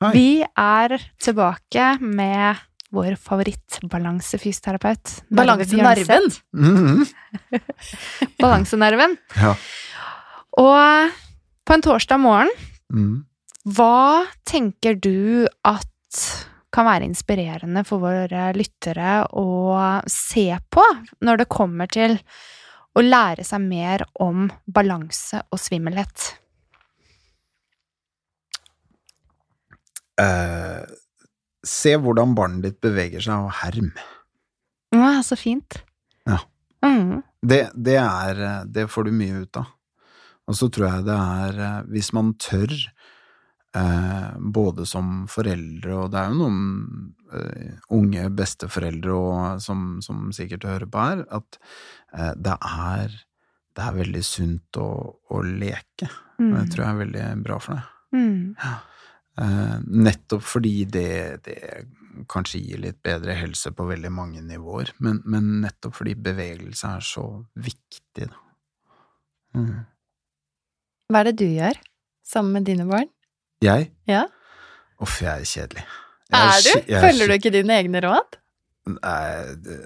Hei. Vi er tilbake med vår favorittbalansefysioterapeut. Balansenerven! Mm -hmm. Balansenerven. Ja. Og på en torsdag morgen, mm. hva tenker du at kan være inspirerende for våre lyttere å se på når det kommer til å lære seg mer om balanse og svimmelhet? Eh, Se hvordan barnet ditt beveger seg og herm. Å, så fint. Ja. Mm. Det, det, er Det får du mye ut av. Og så tror jeg det er Hvis man tør, eh, både som foreldre, og det er jo noen eh, unge besteforeldre og, som, som, sikkert hører på her, at eh, det er det er veldig sunt å, å leke. Mm. Og det tror jeg er veldig bra for deg. Mm. Ja. Eh, nettopp fordi det, det, kanskje gir litt bedre helse på veldig mange nivåer, men, men nettopp fordi bevegelse er så viktig, da. Mm. Hva er det du gjør sammen med dine barn? Jeg? Ja. Uff, jeg er kjedelig. Jeg er, du? Er, Følger du ikke dine egne råd? Nei,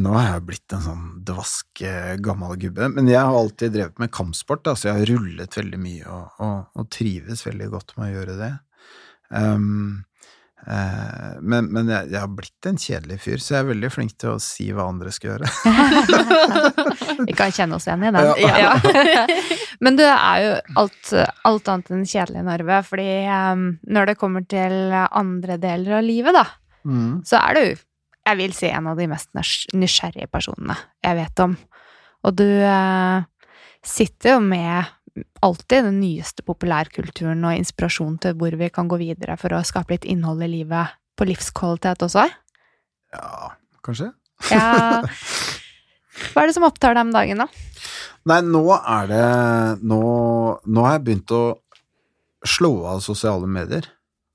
nå har jeg blitt en sånn dvask eh, gammel gubbe, men jeg har alltid drevet med kampsport, da, så jeg har rullet veldig mye og, og, og trives veldig godt med å gjøre det. Um, uh, men, men jeg, jeg, har blitt en kjedelig fyr, så jeg er veldig flink til å si hva andre skal gjøre. Vi kan kjenne oss igjen i den. Ja. Ja. men du er jo alt, alt annet enn kjedelig, Narve, fordi um, når det kommer til andre deler av livet, da, mm. så er du, jeg vil si, en av de mest nysgjerrige personene jeg vet om. Og du uh, sitter jo med alltid den nyeste populærkulturen og inspirasjon til hvor vi kan gå videre for å skape litt innhold i livet på livskvalitet også? Ja, kanskje? Ja. Hva er det som opptar deg om dagen, da? Nei, nå er det Nå, nå har jeg begynt å slå av sosiale medier.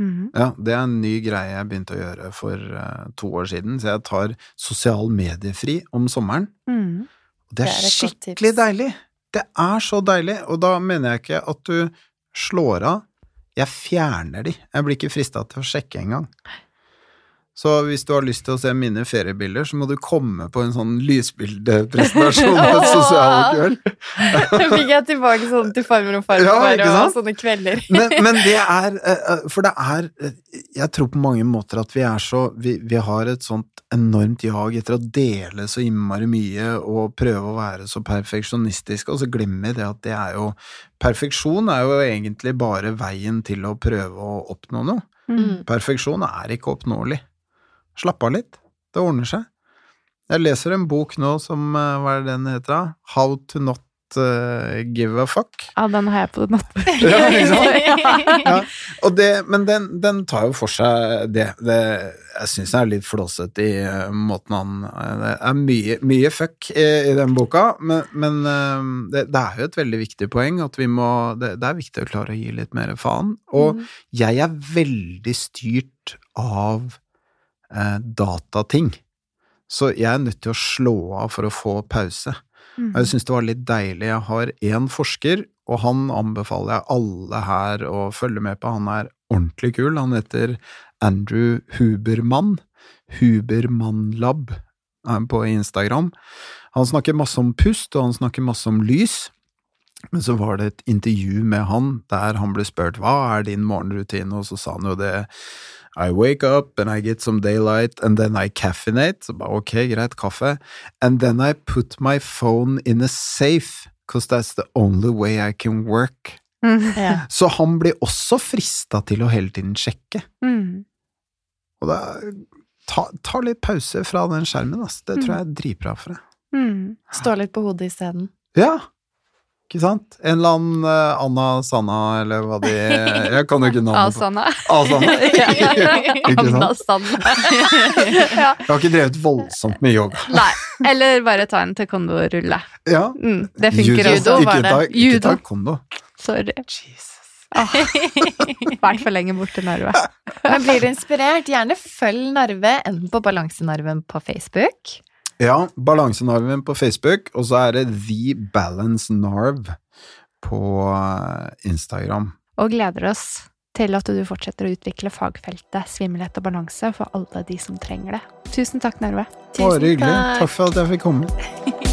Mhm. Ja, det er en ny greie jeg begynte å gjøre for uh, to år siden, så jeg tar sosial mediefri om sommeren. Mm. Og det er, Det er skikkelig deilig! Det er så deilig, og da mener jeg ikke at du slår av, jeg fjerner de. Jeg blir ikke frista til å sjekke engang. Så hvis du har lyst til å se mine feriebilder, så må du komme på en sånn lysbildepresentasjon på et sosialt kveld. Fikk jeg tilbake sånn til farmor og farfar Ja, og sånne kvelder. Men, men det er eh, eh, For det er eh, Jeg tror på mange måter at vi er så Vi, vi har et sånt enormt jag etter å dele så innmari mye og prøve å være så perfeksjonistiske, og så glemmer det at det er jo Perfeksjon er jo egentlig bare veien til å prøve å oppnå noe. Mm. Perfeksjon er ikke oppnåelig. Slapp av litt. Det ordner seg. Jeg leser en bok nå som eh, Hva er det den heter? da? How to not uh, give a fuck. Ja, den har jeg på nattbordet. Ja? Ja, det, men den, den tar jo for seg det, det Jeg syns den er litt flåsete i eh, måten han Det er mye, mye fuck i, i den boka, men, men det, det er jo et veldig viktig poeng at vi må det, det er viktig å klare å gi litt mer faen. Og jeg er veldig styrt av eh, datating. Så jeg er nødt til å slå av for å få pause. Mm. Og jeg syns det var litt deilig. Jeg har én forsker, og han anbefaler jeg alle her å følge med på. Han er ordentlig kul. Han heter Andrew Hubermann. Hubermannlab er på Instagram. Han snakker masse om pust, og han snakker masse om lys. Men så var det et intervju med han der han ble spurt hva er din morgenrutine, og så sa han jo det I wake up and I get some daylight and then I caffeinate. Så bare ok, greit, kaffe. And then I put my phone in a safe, because that's the only way I can work. Mm, Ja. Så han blir også frista til å hele tiden sjekke. Mm. Og da ta, ta litt pause fra den skjermen, ass. Det tror jeg er dritbra for deg. Mm. Stå litt på hodet isteden. Ja, ikke sant? En eller annen uh, Anna Sanna, eller hva de Jeg kan jo ikke navnet Asana. Asana. Ikke Anna Sanna. ja. Jeg har ikke drevet voldsomt med yoga. Nei. Eller bare ta en taekwondo-rulle. Ja. Mm, det funker Judo, også. var det. ikke Judo. ta kondo. Sorry. Jesus. Vært for lenge borte, Narve. Men blir du inspirert, gjerne følg Narve enten på Balansenarven på Facebook. Ja, Balansenarven på Facebook, og så er det The Balance Narv på eh, Instagram. Og gleder oss til at du fortsetter å utvikle fagfeltet svimmelhet og balanse for alle de som trenger det. Tusen takk, Narve. Bare hyggelig. Takk for at jeg fikk komme.